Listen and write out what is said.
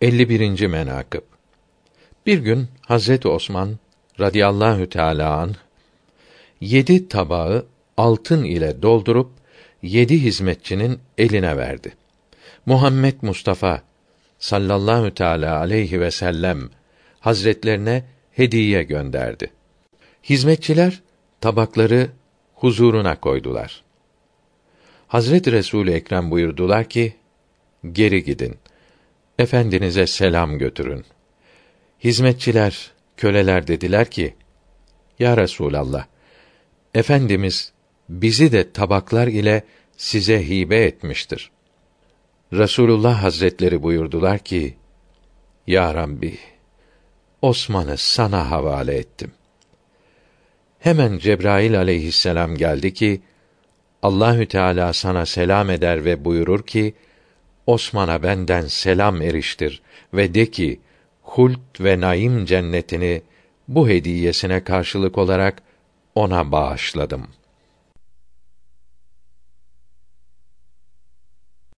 51. menakıb Bir gün Hazret Osman radıyallahu teâlâ anh, yedi tabağı altın ile doldurup yedi hizmetçinin eline verdi. Muhammed Mustafa sallallahu teâlâ aleyhi ve sellem hazretlerine hediye gönderdi. Hizmetçiler tabakları huzuruna koydular. Hazret Resul Ekrem buyurdular ki: Geri gidin. Efendinize selam götürün. Hizmetçiler, köleler dediler ki: Ya Resulallah, efendimiz bizi de tabaklar ile size hibe etmiştir. Resulullah Hazretleri buyurdular ki: Ya Rabbi, Osman'ı sana havale ettim. Hemen Cebrail aleyhisselam geldi ki Allahü Teala sana selam eder ve buyurur ki Osman'a benden selam eriştir ve de ki hult ve naim cennetini bu hediyesine karşılık olarak ona bağışladım.''